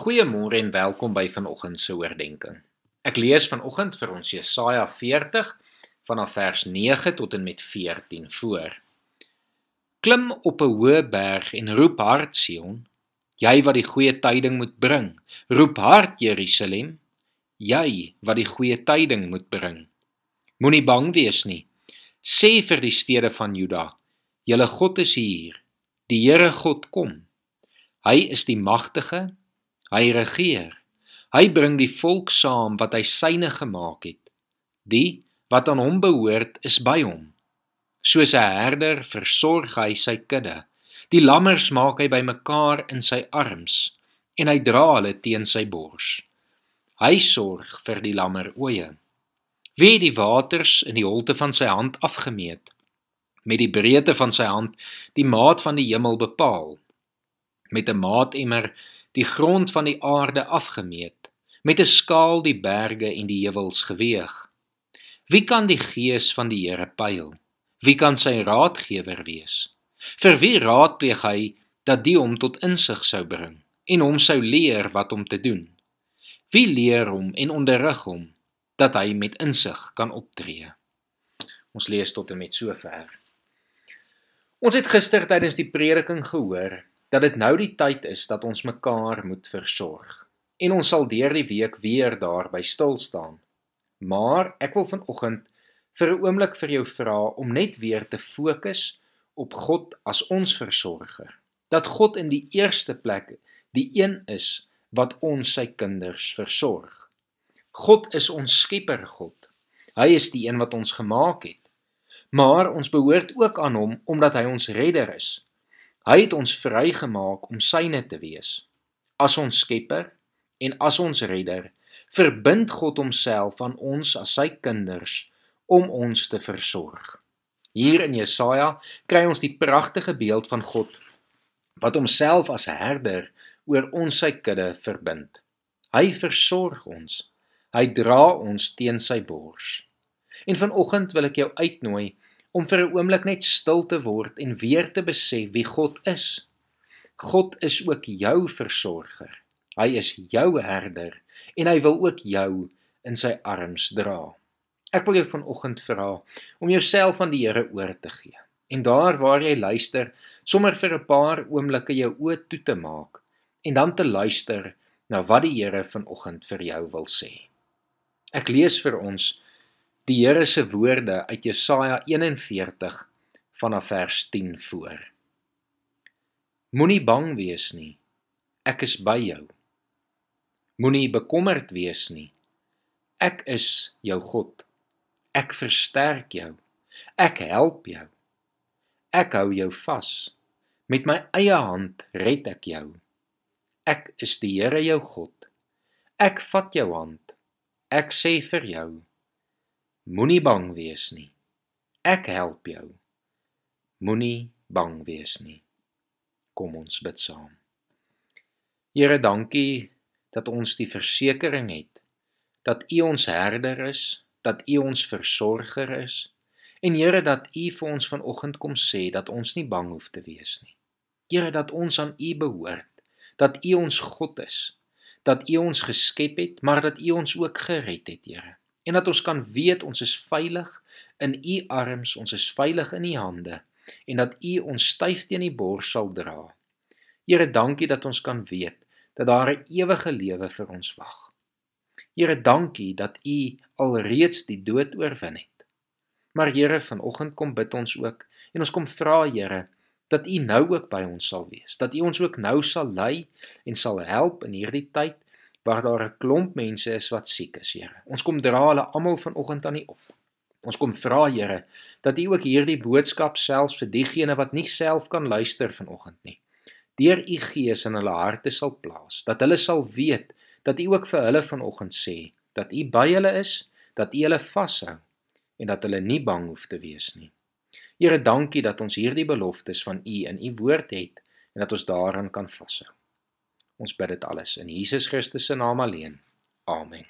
Goeiemôre en welkom by vanoggend se oordeenking. Ek lees vanoggend vir ons Jesaja 40 vanaf vers 9 tot en met 14 voor. Klim op 'n hoë berg en roep hard Sion, jy wat die goeie tyding moet bring. Roep hard Jerusalem, jy wat die goeie tyding moet bring. Moenie bang wees nie. Sê vir die stede van Juda, julle God is hier. Die Here God kom. Hy is die magtige Hy regeer. Hy bring die volk saam wat hy syne gemaak het. Die wat aan hom behoort is by hom. Soos 'n herder versorg hy sy kudde. Die lammers maak hy bymekaar in sy arms en hy dra hulle teen sy bors. Hy sorg vir die lammer oeye. Wie die waters in die holte van sy hand afgemeet met die breedte van sy hand die maat van die hemel bepaal met 'n maatemmer die grond van die aarde afgemeet, met 'n skaal die berge en die heuwels geweeg. Wie kan die gees van die Here pyl? Wie kan sy raadgewer wees? Vir wie raadpleeg hy dat die hom tot insig sou bring en hom sou leer wat om te doen? Wie leer hom en onderrig hom dat hy met insig kan optree? Ons lees tot en met sover. Ons het gister tydens die prediking gehoor dat dit nou die tyd is dat ons mekaar moet versorg. En ons sal deur die week weer daarby stil staan. Maar ek wil vanoggend vir 'n oomblik vir jou vra om net weer te fokus op God as ons versorger. Dat God in die eerste plek die een is wat ons sy kinders versorg. God is ons skepper God. Hy is die een wat ons gemaak het. Maar ons behoort ook aan hom omdat hy ons redder is. Hy het ons vrygemaak om syne te wees. As ons Skepper en as ons Redder, verbind God homself aan ons as sy kinders om ons te versorg. Hier in Jesaja kry ons die pragtige beeld van God wat homself as herder oor ons sy kudde verbind. Hy versorg ons. Hy dra ons teen sy bors. En vanoggend wil ek jou uitnooi om vir 'n oomblik net stil te word en weer te besef wie God is. God is ook jou versorger. Hy is jou herder en hy wil ook jou in sy arms dra. Ek wil jou vanoggend vra om jouself aan die Here oor te gee. En daar waar jy luister, sommer vir 'n paar oomblikke jou oë toe te maak en dan te luister na wat die Here vanoggend vir jou wil sê. Ek lees vir ons die Here se woorde uit Jesaja 41 vanaf vers 10 voor. Moenie bang wees nie. Ek is by jou. Moenie bekommerd wees nie. Ek is jou God. Ek versterk jou. Ek help jou. Ek hou jou vas. Met my eie hand red ek jou. Ek is die Here jou God. Ek vat jou hand. Ek sê vir jou Moenie bang wees nie. Ek help jou. Moenie bang wees nie. Kom ons bid saam. Here, dankie dat ons die versekering het dat U ons herder is, dat U ons versorger is. En Here dat U vir ons vanoggend kom sê dat ons nie bang hoef te wees nie. Here dat ons aan U behoort, dat U ons God is, dat U ons geskep het, maar dat U ons ook gered het, Here en dat ons kan weet ons is veilig in u arms, ons is veilig in u hande en dat u ons styf teen die bors sal dra. Here, dankie dat ons kan weet dat daar 'n ewige lewe vir ons wag. Here, dankie dat u alreeds die dood oorwin het. Maar Here, vanoggend kom bid ons ook en ons kom vra, Here, dat u nou ook by ons sal wees, dat u ons ook nou sal lei en sal help in hierdie tyd waar daar 'n klomp mense is wat siek is, Here. Ons kom dra hulle almal vanoggend aan U op. Ons kom vra, Here, dat U ook hierdie boodskap selfs vir diegene wat nie self kan luister vanoggend nie, deur U Gees in hulle harte sal plaas, dat hulle sal weet dat U ook vir hulle vanoggend sê dat U by hulle is, dat U hulle vashou en dat hulle nie bang hoef te wees nie. Here, dankie dat ons hierdie beloftes van U in U woord het en dat ons daaraan kan vashou. Ons bid dit alles in Jesus Christus se naam alleen. Amen.